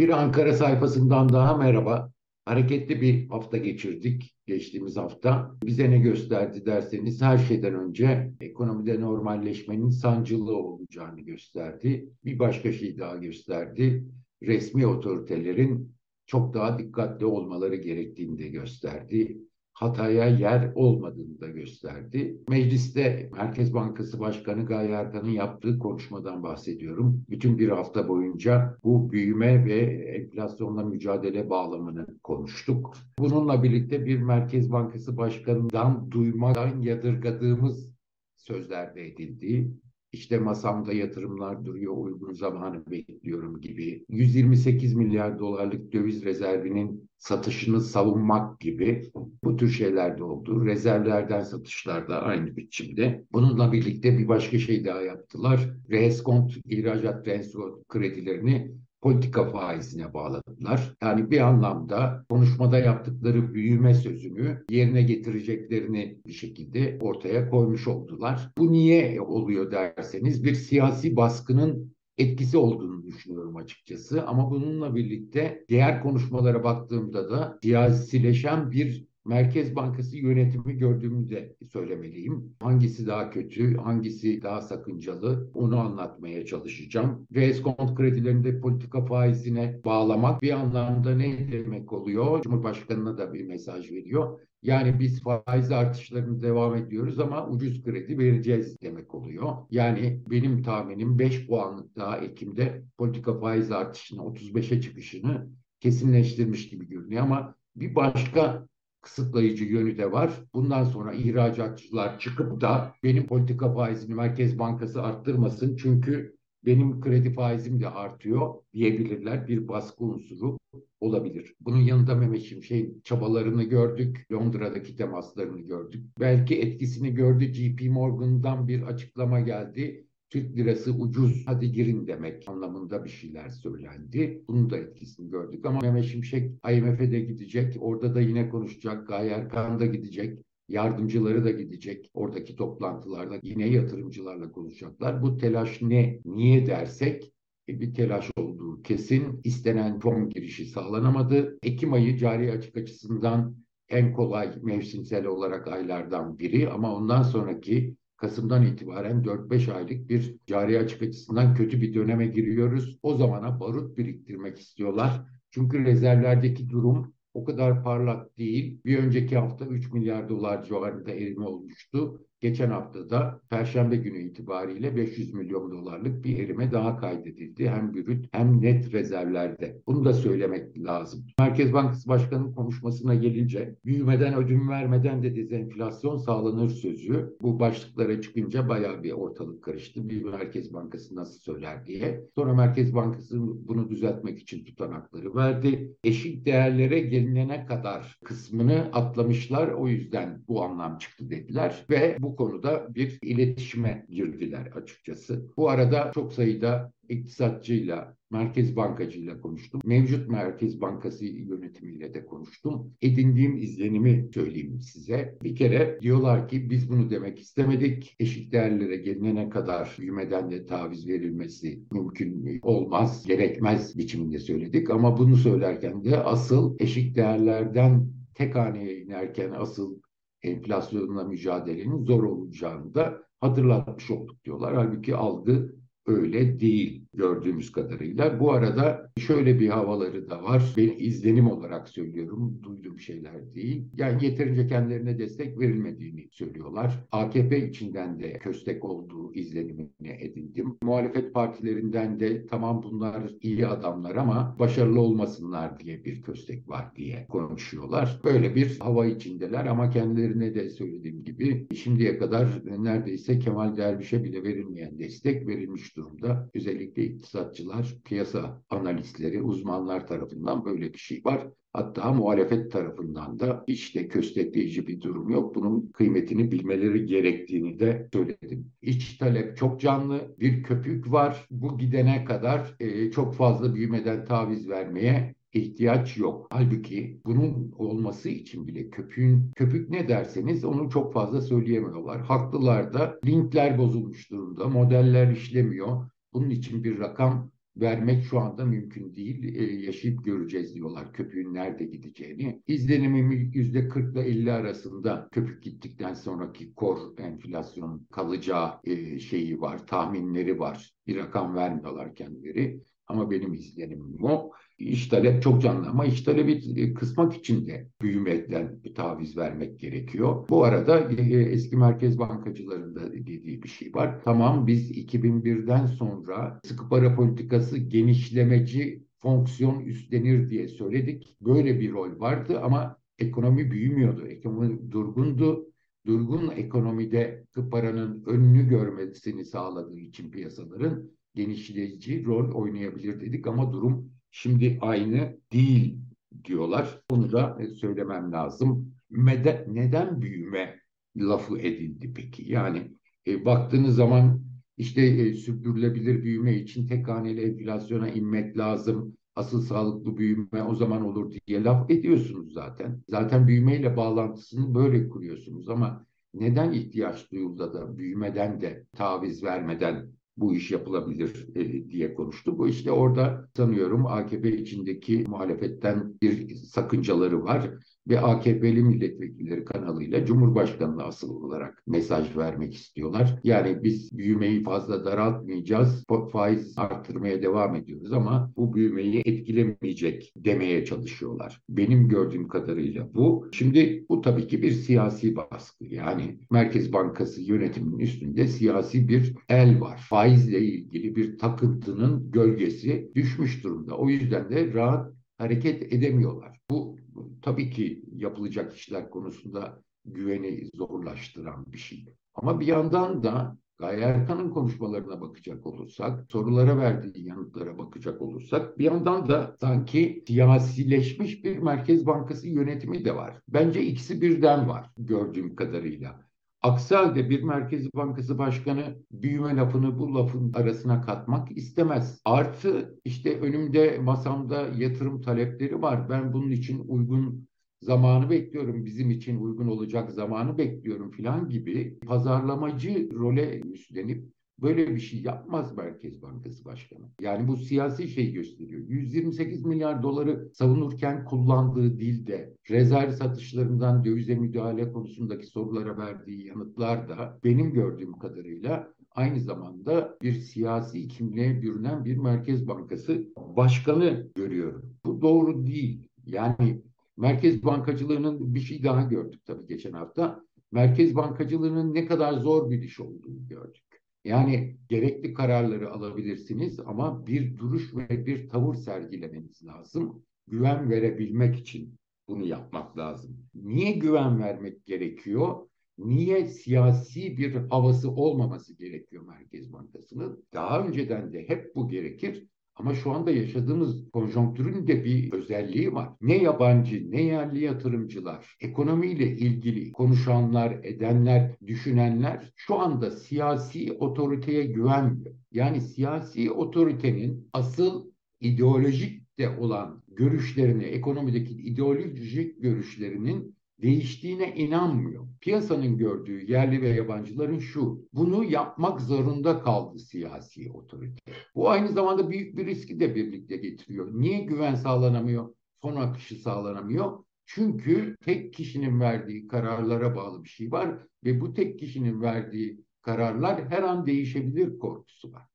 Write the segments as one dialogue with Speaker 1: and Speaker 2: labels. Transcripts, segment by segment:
Speaker 1: Bir Ankara sayfasından daha merhaba. Hareketli bir hafta geçirdik geçtiğimiz hafta. Bize ne gösterdi derseniz her şeyden önce ekonomide normalleşmenin sancılı olacağını gösterdi. Bir başka şey daha gösterdi. Resmi otoritelerin çok daha dikkatli olmaları gerektiğini de gösterdi hataya yer olmadığını da gösterdi. Mecliste Merkez Bankası Başkanı Gaye Erkan'ın yaptığı konuşmadan bahsediyorum. Bütün bir hafta boyunca bu büyüme ve enflasyonla mücadele bağlamını konuştuk. Bununla birlikte bir Merkez Bankası Başkanı'ndan duymadan yadırgadığımız sözler de edildi. İşte masamda yatırımlar duruyor, uygun zamanı bekliyorum gibi. 128 milyar dolarlık döviz rezervinin satışını savunmak gibi bu tür şeyler de oldu. Rezervlerden satışlar da aynı biçimde. Bununla birlikte bir başka şey daha yaptılar. Reskont ihracat reskont kredilerini politika faizine bağladılar. Yani bir anlamda konuşmada yaptıkları büyüme sözünü yerine getireceklerini bir şekilde ortaya koymuş oldular. Bu niye oluyor derseniz bir siyasi baskının etkisi olduğunu düşünüyorum açıkçası. Ama bununla birlikte diğer konuşmalara baktığımda da siyasileşen bir Merkez Bankası yönetimi gördüğümü de söylemeliyim. Hangisi daha kötü, hangisi daha sakıncalı onu anlatmaya çalışacağım. Ve eskont kredilerinde politika faizine bağlamak bir anlamda ne demek oluyor? Cumhurbaşkanına da bir mesaj veriyor. Yani biz faiz artışlarını devam ediyoruz ama ucuz kredi vereceğiz demek oluyor. Yani benim tahminim 5 puanlık daha Ekim'de politika faiz artışının 35'e çıkışını kesinleştirmiş gibi görünüyor ama bir başka kısıtlayıcı yönü de var. Bundan sonra ihracatçılar çıkıp da benim politika faizini Merkez Bankası arttırmasın çünkü benim kredi faizim de artıyor diyebilirler. Bir baskı unsuru olabilir. Bunun yanında Mehmet Şimşek'in çabalarını gördük. Londra'daki temaslarını gördük. Belki etkisini gördü. JP Morgan'dan bir açıklama geldi. Türk lirası ucuz hadi girin demek anlamında bir şeyler söylendi. Bunun da etkisini gördük ama Mehmet Şimşek IMF'e de gidecek. Orada da yine konuşacak. Gaye Erkan da gidecek. Yardımcıları da gidecek. Oradaki toplantılarda yine yatırımcılarla konuşacaklar. Bu telaş ne? Niye dersek e, bir telaş olduğu kesin. İstenen fon girişi sağlanamadı. Ekim ayı cari açık açısından en kolay mevsimsel olarak aylardan biri ama ondan sonraki Kasım'dan itibaren 4-5 aylık bir cari açık açısından kötü bir döneme giriyoruz. O zamana barut biriktirmek istiyorlar. Çünkü rezervlerdeki durum o kadar parlak değil. Bir önceki hafta 3 milyar dolar civarında erime olmuştu. Geçen hafta da Perşembe günü itibariyle 500 milyon dolarlık bir erime daha kaydedildi. Hem brüt hem net rezervlerde. Bunu da söylemek lazım. Merkez Bankası Başkanı'nın konuşmasına gelince büyümeden ödün vermeden de dezenflasyon sağlanır sözü. Bu başlıklara çıkınca bayağı bir ortalık karıştı. Bir Merkez Bankası nasıl söyler diye. Sonra Merkez Bankası bunu düzeltmek için tutanakları verdi. Eşik değerlere gelinene kadar kısmını atlamışlar. O yüzden bu anlam çıktı dediler. Ve bu bu konuda bir iletişime girdiler açıkçası. Bu arada çok sayıda iktisatçıyla, merkez bankacıyla konuştum. Mevcut Merkez Bankası yönetimiyle de konuştum. Edindiğim izlenimi söyleyeyim size. Bir kere diyorlar ki biz bunu demek istemedik. Eşit değerlere gelinene kadar büyümeden de taviz verilmesi mümkün olmaz, gerekmez biçiminde söyledik. Ama bunu söylerken de asıl eşit değerlerden tek haneye inerken asıl enflasyonla mücadelenin zor olacağını da hatırlatmış olduk diyorlar. Halbuki algı öyle değil gördüğümüz kadarıyla. Bu arada şöyle bir havaları da var. Ben izlenim olarak söylüyorum, duyduğum şeyler değil. Yani yeterince kendilerine destek verilmediğini söylüyorlar. AKP içinden de köstek olduğu izlenimini edindim. Muhalefet partilerinden de tamam bunlar iyi adamlar ama başarılı olmasınlar diye bir köstek var diye konuşuyorlar. Böyle bir hava içindeler ama kendilerine de söylediğim gibi şimdiye kadar neredeyse Kemal Derviş'e bile verilmeyen destek verilmiş durumda. Özellikle iktisatçılar, piyasa analistleri, uzmanlar tarafından böyle bir şey var. Hatta muhalefet tarafından da de köstekleyici bir durum yok. Bunun kıymetini bilmeleri gerektiğini de söyledim. İç talep çok canlı, bir köpük var. Bu gidene kadar e, çok fazla büyümeden taviz vermeye ihtiyaç yok. Halbuki bunun olması için bile köpüğün, köpük ne derseniz onu çok fazla söyleyemiyorlar. Haklılar da linkler bozulmuş durumda, modeller işlemiyor. Bunun için bir rakam vermek şu anda mümkün değil. E, yaşayıp göreceğiz diyorlar köpüğün nerede gideceğini. İzlenimim yüzde 40 ile 50 arasında köpük gittikten sonraki kor enflasyon kalacağı e, şeyi var, tahminleri var. Bir rakam vermiyorlar kendileri. Ama benim izlenimim o. İş talep çok canlı ama iş talebi e, kısmak için de büyümeden bir taviz vermek gerekiyor. Bu arada e, e, eski merkez bankacılarında dediği bir şey var. Tamam biz 2001'den sonra sıkı para politikası genişlemeci fonksiyon üstlenir diye söyledik. Böyle bir rol vardı ama ekonomi büyümüyordu. Ekonomi durgundu. Durgun ekonomide paranın önünü görmesini sağladığı için piyasaların genişleyici rol oynayabilir dedik ama durum şimdi aynı değil diyorlar. Bunu da e, söylemem lazım. Mede, neden büyüme lafı edildi peki? Yani e, baktığınız zaman işte e, sürdürülebilir büyüme için tek haneli enflasyona inmek lazım. Asıl sağlıklı büyüme o zaman olur diye laf ediyorsunuz zaten. Zaten büyümeyle bağlantısını böyle kuruyorsunuz ama neden ihtiyaç duyulda da büyümeden de taviz vermeden bu iş yapılabilir e, diye konuştu. Bu işte orada sanıyorum AKP içindeki muhalefetten bir sakıncaları var ve AKP'li milletvekilleri kanalıyla Cumhurbaşkanı'na asıl olarak mesaj vermek istiyorlar. Yani biz büyümeyi fazla daraltmayacağız, faiz arttırmaya devam ediyoruz ama bu büyümeyi etkilemeyecek demeye çalışıyorlar. Benim gördüğüm kadarıyla bu. Şimdi bu tabii ki bir siyasi baskı. Yani Merkez Bankası yönetiminin üstünde siyasi bir el var. Faizle ilgili bir takıntının gölgesi düşmüş durumda. O yüzden de rahat hareket edemiyorlar. Bu tabii ki yapılacak işler konusunda güveni zorlaştıran bir şey. Ama bir yandan da Gaye Erkan'ın konuşmalarına bakacak olursak, sorulara verdiği yanıtlara bakacak olursak, bir yandan da sanki siyasileşmiş bir Merkez Bankası yönetimi de var. Bence ikisi birden var gördüğüm kadarıyla. Aksi halde bir Merkez Bankası Başkanı büyüme lafını bu lafın arasına katmak istemez. Artı işte önümde masamda yatırım talepleri var. Ben bunun için uygun zamanı bekliyorum. Bizim için uygun olacak zamanı bekliyorum filan gibi pazarlamacı role üstlenip Böyle bir şey yapmaz Merkez Bankası Başkanı. Yani bu siyasi şey gösteriyor. 128 milyar doları savunurken kullandığı dilde, rezerv satışlarından dövize müdahale konusundaki sorulara verdiği yanıtlar da benim gördüğüm kadarıyla aynı zamanda bir siyasi kimliğe bürünen bir Merkez Bankası Başkanı görüyorum. Bu doğru değil. Yani Merkez bankacılığının bir şey daha gördük tabii geçen hafta. Merkez bankacılığının ne kadar zor bir iş olduğunu gördük. Yani gerekli kararları alabilirsiniz ama bir duruş ve bir tavır sergilemeniz lazım. Güven verebilmek için bunu yapmak lazım. Niye güven vermek gerekiyor? Niye siyasi bir havası olmaması gerekiyor Merkez Bankası'nın? Daha önceden de hep bu gerekir. Ama şu anda yaşadığımız konjonktürün de bir özelliği var. Ne yabancı ne yerli yatırımcılar, ekonomiyle ilgili konuşanlar, edenler, düşünenler şu anda siyasi otoriteye güvenmiyor. Yani siyasi otoritenin asıl ideolojik de olan görüşlerini, ekonomideki ideolojik görüşlerinin değiştiğine inanmıyor. Piyasanın gördüğü yerli ve yabancıların şu, bunu yapmak zorunda kaldı siyasi otorite. Bu aynı zamanda büyük bir riski de birlikte getiriyor. Niye güven sağlanamıyor, fon akışı sağlanamıyor? Çünkü tek kişinin verdiği kararlara bağlı bir şey var ve bu tek kişinin verdiği kararlar her an değişebilir korkusu var.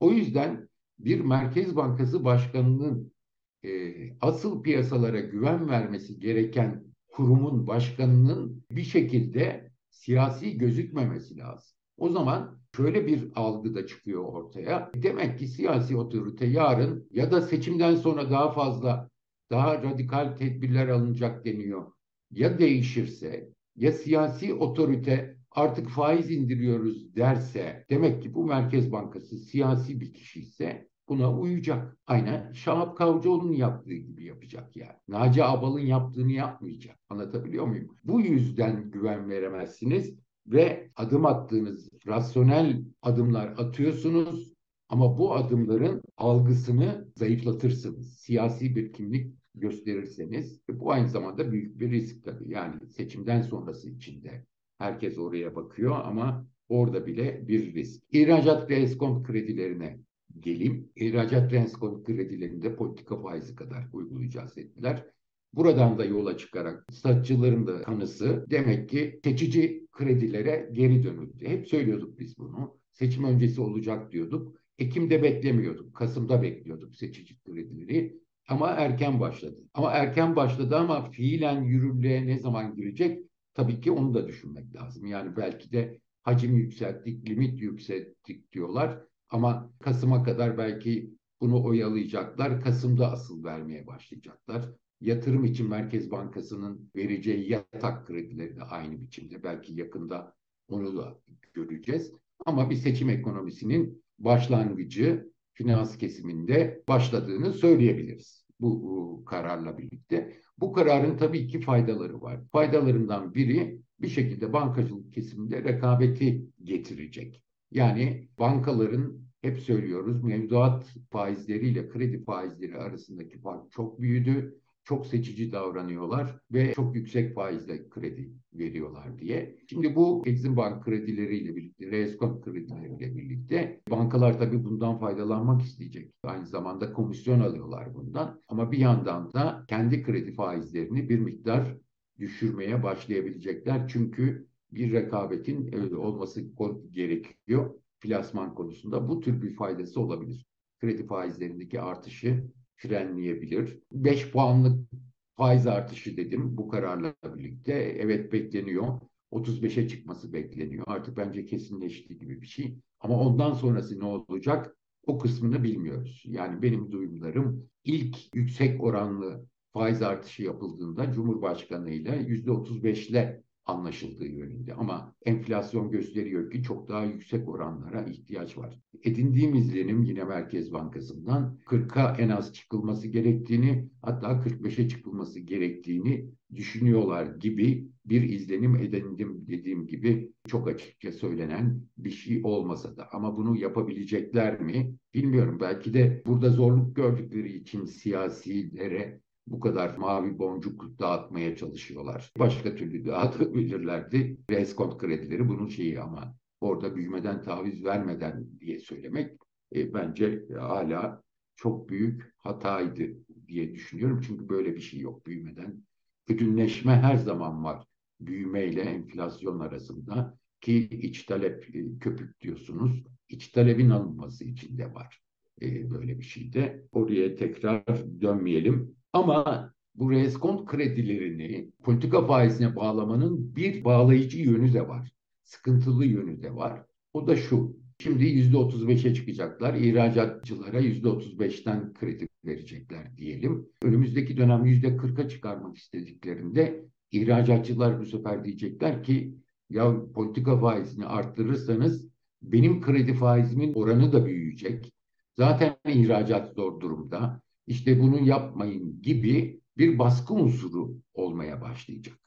Speaker 1: O yüzden bir Merkez Bankası Başkanı'nın e, asıl piyasalara güven vermesi gereken kurumun başkanının bir şekilde siyasi gözükmemesi lazım. O zaman şöyle bir algı da çıkıyor ortaya. Demek ki siyasi otorite yarın ya da seçimden sonra daha fazla daha radikal tedbirler alınacak deniyor. Ya değişirse ya siyasi otorite artık faiz indiriyoruz derse demek ki bu Merkez Bankası siyasi bir kişi ise buna uyacak. Aynen Şahap Kavcıoğlu'nun yaptığı gibi yapacak yani. Naci Abal'ın yaptığını yapmayacak. Anlatabiliyor muyum? Bu yüzden güven veremezsiniz ve adım attığınız rasyonel adımlar atıyorsunuz ama bu adımların algısını zayıflatırsınız. Siyasi bir kimlik gösterirseniz bu aynı zamanda büyük bir risk tabii. Yani seçimden sonrası içinde herkes oraya bakıyor ama orada bile bir risk. İhracat ve eskont kredilerine geleyim. İhracat reskont kredilerinde politika faizi kadar uygulayacağız dediler. Buradan da yola çıkarak satçıların da kanısı demek ki geçici kredilere geri dönüldü. Hep söylüyorduk biz bunu. Seçim öncesi olacak diyorduk. Ekim'de beklemiyorduk. Kasım'da bekliyorduk seçici kredileri. Ama erken başladı. Ama erken başladı ama fiilen yürürlüğe ne zaman girecek? Tabii ki onu da düşünmek lazım. Yani belki de hacim yükselttik, limit yükselttik diyorlar. Ama Kasım'a kadar belki bunu oyalayacaklar. Kasım'da asıl vermeye başlayacaklar. Yatırım için Merkez Bankası'nın vereceği yatak kredileri de aynı biçimde. Belki yakında onu da göreceğiz. Ama bir seçim ekonomisinin başlangıcı finans kesiminde başladığını söyleyebiliriz bu, bu kararla birlikte. Bu kararın tabii ki faydaları var. Faydalarından biri bir şekilde bankacılık kesiminde rekabeti getirecek. Yani bankaların hep söylüyoruz mevduat faizleriyle kredi faizleri arasındaki fark çok büyüdü çok seçici davranıyorlar ve çok yüksek faizle kredi veriyorlar diye. Şimdi bu Exim Bank kredileriyle birlikte, Reskont kredileriyle birlikte bankalar tabii bundan faydalanmak isteyecek. Aynı zamanda komisyon alıyorlar bundan. Ama bir yandan da kendi kredi faizlerini bir miktar düşürmeye başlayabilecekler. Çünkü bir rekabetin olması gerekiyor plasman konusunda. Bu tür bir faydası olabilir. Kredi faizlerindeki artışı frenleyebilir. 5 puanlık faiz artışı dedim bu kararla birlikte. Evet bekleniyor. 35'e çıkması bekleniyor. Artık bence kesinleşti gibi bir şey. Ama ondan sonrası ne olacak? O kısmını bilmiyoruz. Yani benim duyumlarım ilk yüksek oranlı faiz artışı yapıldığında Cumhurbaşkanı ile %35'le anlaşıldığı yönünde. Ama enflasyon gösteriyor ki çok daha yüksek oranlara ihtiyaç var. Edindiğim izlenim yine Merkez Bankası'ndan 40'a en az çıkılması gerektiğini hatta 45'e çıkılması gerektiğini düşünüyorlar gibi bir izlenim edindim dediğim gibi çok açıkça söylenen bir şey olmasa da ama bunu yapabilecekler mi bilmiyorum belki de burada zorluk gördükleri için siyasilere bu kadar mavi boncuk dağıtmaya çalışıyorlar. Başka türlü dağıtabilirlerdi. Reskont kredileri bunun şeyi ama orada büyümeden taviz vermeden diye söylemek e, bence hala çok büyük hataydı diye düşünüyorum. Çünkü böyle bir şey yok büyümeden. Ödünleşme her zaman var büyümeyle enflasyon arasında ki iç talep e, köpük diyorsunuz. İç talebin alınması için de var e, böyle bir şey de. Oraya tekrar dönmeyelim. Ama bu reskont kredilerini politika faizine bağlamanın bir bağlayıcı yönü de var. Sıkıntılı yönü de var. O da şu. Şimdi yüzde otuz beşe çıkacaklar. İhracatçılara yüzde otuz beşten kredi verecekler diyelim. Önümüzdeki dönem yüzde kırka çıkarmak istediklerinde ihracatçılar bu sefer diyecekler ki ya politika faizini arttırırsanız benim kredi faizimin oranı da büyüyecek. Zaten ihracat zor durumda işte bunu yapmayın gibi bir baskı unsuru olmaya başlayacak.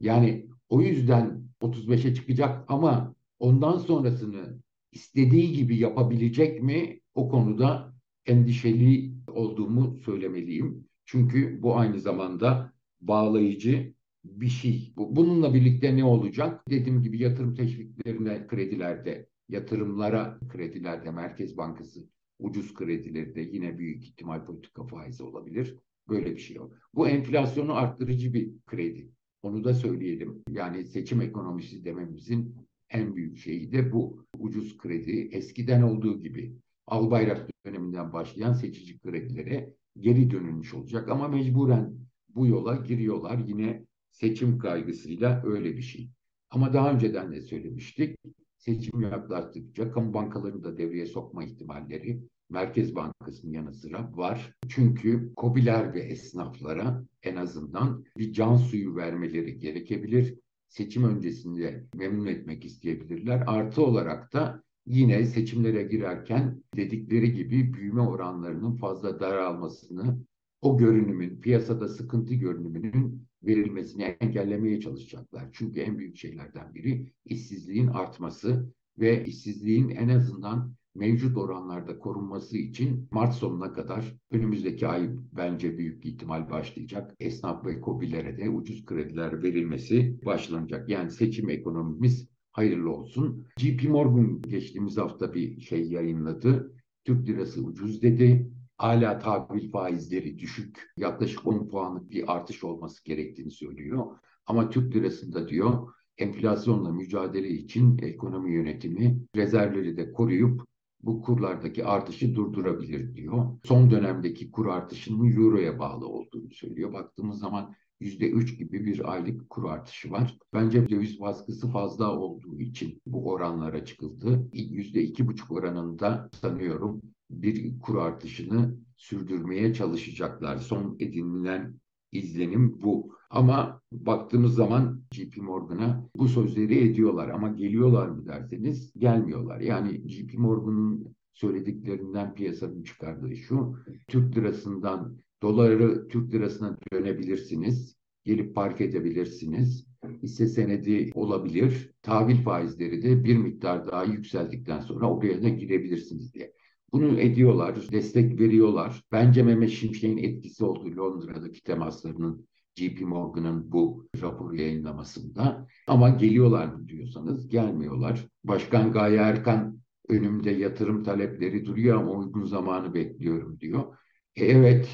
Speaker 1: Yani o yüzden 35'e çıkacak ama ondan sonrasını istediği gibi yapabilecek mi? O konuda endişeli olduğumu söylemeliyim. Çünkü bu aynı zamanda bağlayıcı bir şey. Bununla birlikte ne olacak? Dediğim gibi yatırım teşviklerine kredilerde, yatırımlara kredilerde Merkez Bankası ucuz kredileri de yine büyük ihtimal politika faizi olabilir. Böyle bir şey yok. Bu enflasyonu arttırıcı bir kredi. Onu da söyleyelim. Yani seçim ekonomisi dememizin en büyük şeyi de bu. Ucuz kredi eskiden olduğu gibi Albayrak döneminden başlayan seçici kredilere geri dönülmüş olacak. Ama mecburen bu yola giriyorlar. Yine seçim kaygısıyla öyle bir şey. Ama daha önceden de söylemiştik seçim yaklaştıkça kamu bankalarını da devreye sokma ihtimalleri Merkez Bankası'nın yanı sıra var. Çünkü kobiler ve esnaflara en azından bir can suyu vermeleri gerekebilir. Seçim öncesinde memnun etmek isteyebilirler. Artı olarak da yine seçimlere girerken dedikleri gibi büyüme oranlarının fazla daralmasını, o görünümün, piyasada sıkıntı görünümünün verilmesini engellemeye çalışacaklar. Çünkü en büyük şeylerden biri işsizliğin artması ve işsizliğin en azından mevcut oranlarda korunması için Mart sonuna kadar önümüzdeki ay bence büyük ihtimal başlayacak. Esnaf ve kobilere de ucuz krediler verilmesi başlanacak. Yani seçim ekonomimiz hayırlı olsun. JP Morgan geçtiğimiz hafta bir şey yayınladı. Türk lirası ucuz dedi. Hala tahvil faizleri düşük. Yaklaşık 10 puanlık bir artış olması gerektiğini söylüyor. Ama Türk lirasında diyor enflasyonla mücadele için ekonomi yönetimi rezervleri de koruyup bu kurlardaki artışı durdurabilir diyor. Son dönemdeki kur artışının euroya bağlı olduğunu söylüyor. Baktığımız zaman %3 gibi bir aylık kur artışı var. Bence döviz baskısı fazla olduğu için bu oranlara çıkıldı. %2,5 oranında sanıyorum bir kur artışını sürdürmeye çalışacaklar. Son edinilen izlenim bu. Ama baktığımız zaman JP Morgan'a bu sözleri ediyorlar ama geliyorlar mı derseniz gelmiyorlar. Yani JP Morgan'ın söylediklerinden piyasanın çıkardığı şu. Türk lirasından doları Türk lirasına dönebilirsiniz. Gelip park edebilirsiniz. Hisse senedi olabilir. Tahvil faizleri de bir miktar daha yükseldikten sonra oraya da girebilirsiniz diye. Bunu ediyorlar, destek veriyorlar. Bence Mehmet Şimşek'in etkisi oldu Londra'daki temaslarının JP Morgan'ın bu raporu yayınlamasında. Ama geliyorlar mı diyorsanız gelmiyorlar. Başkan Gaye Erkan önümde yatırım talepleri duruyor ama uygun zamanı bekliyorum diyor. E, evet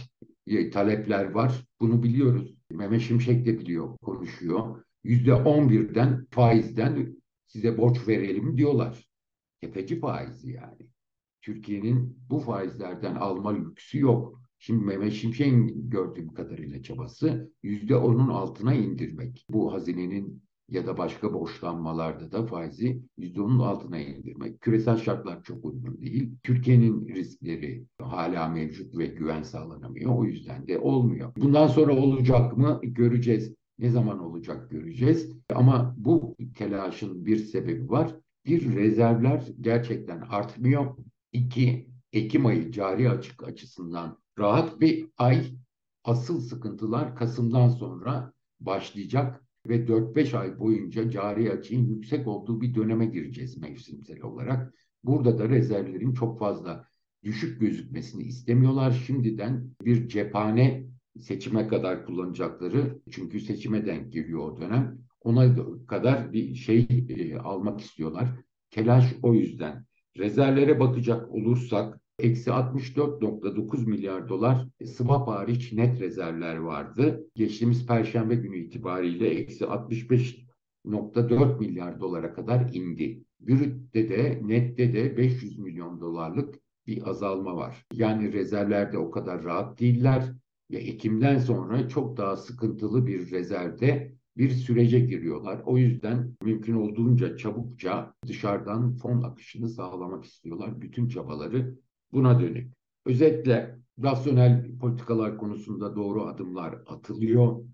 Speaker 1: e, talepler var. Bunu biliyoruz. Mehmet Şimşek de biliyor, konuşuyor. Yüzde on birden faizden size borç verelim diyorlar. Tefeci faizi yani. Türkiye'nin bu faizlerden alma lüksü yok. Şimdi Mehmet Şimşek'in gördüğüm kadarıyla çabası yüzde onun altına indirmek. Bu hazinenin ya da başka borçlanmalarda da faizi yüzde onun altına indirmek. Küresel şartlar çok uygun değil. Türkiye'nin riskleri hala mevcut ve güven sağlanamıyor. O yüzden de olmuyor. Bundan sonra olacak mı göreceğiz. Ne zaman olacak göreceğiz. Ama bu telaşın bir sebebi var. Bir rezervler gerçekten artmıyor. İki, Ekim ayı cari açık açısından rahat bir ay. Asıl sıkıntılar Kasım'dan sonra başlayacak ve 4-5 ay boyunca cari açığın yüksek olduğu bir döneme gireceğiz mevsimsel olarak. Burada da rezervlerin çok fazla düşük gözükmesini istemiyorlar. Şimdiden bir cephane seçime kadar kullanacakları çünkü seçime denk geliyor o dönem. Ona kadar bir şey e, almak istiyorlar. Telaş o yüzden. Rezervlere bakacak olursak eksi 64.9 milyar dolar swap hariç net rezervler vardı. Geçtiğimiz perşembe günü itibariyle eksi 65.4 milyar dolara kadar indi. Brütte de nette de 500 milyon dolarlık bir azalma var. Yani rezervlerde o kadar rahat değiller ve Ekim'den sonra çok daha sıkıntılı bir rezervde bir sürece giriyorlar. O yüzden mümkün olduğunca çabukça dışarıdan fon akışını sağlamak istiyorlar. Bütün çabaları buna dönük. Özetle rasyonel politikalar konusunda doğru adımlar atılıyor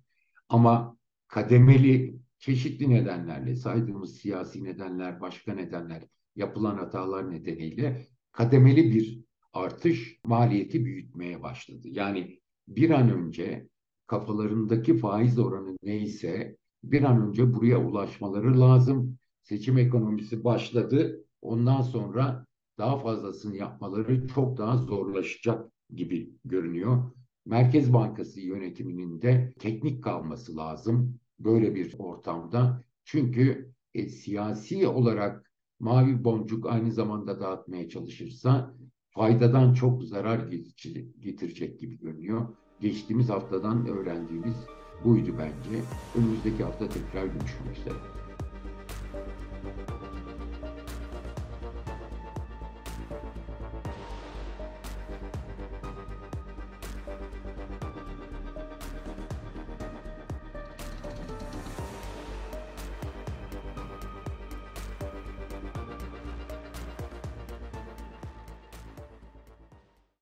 Speaker 1: ama kademeli çeşitli nedenlerle saydığımız siyasi nedenler, başka nedenler, yapılan hatalar nedeniyle kademeli bir artış maliyeti büyütmeye başladı. Yani bir an önce kafalarındaki faiz oranı neyse bir an önce buraya ulaşmaları lazım. Seçim ekonomisi başladı. Ondan sonra daha fazlasını yapmaları çok daha zorlaşacak gibi görünüyor. Merkez Bankası yönetiminin de teknik kalması lazım böyle bir ortamda. Çünkü e, siyasi olarak mavi boncuk aynı zamanda dağıtmaya çalışırsa faydadan çok zarar getirecek gibi görünüyor. Geçtiğimiz haftadan öğrendiğimiz buydu bence. Önümüzdeki hafta tekrar görüşmek üzere.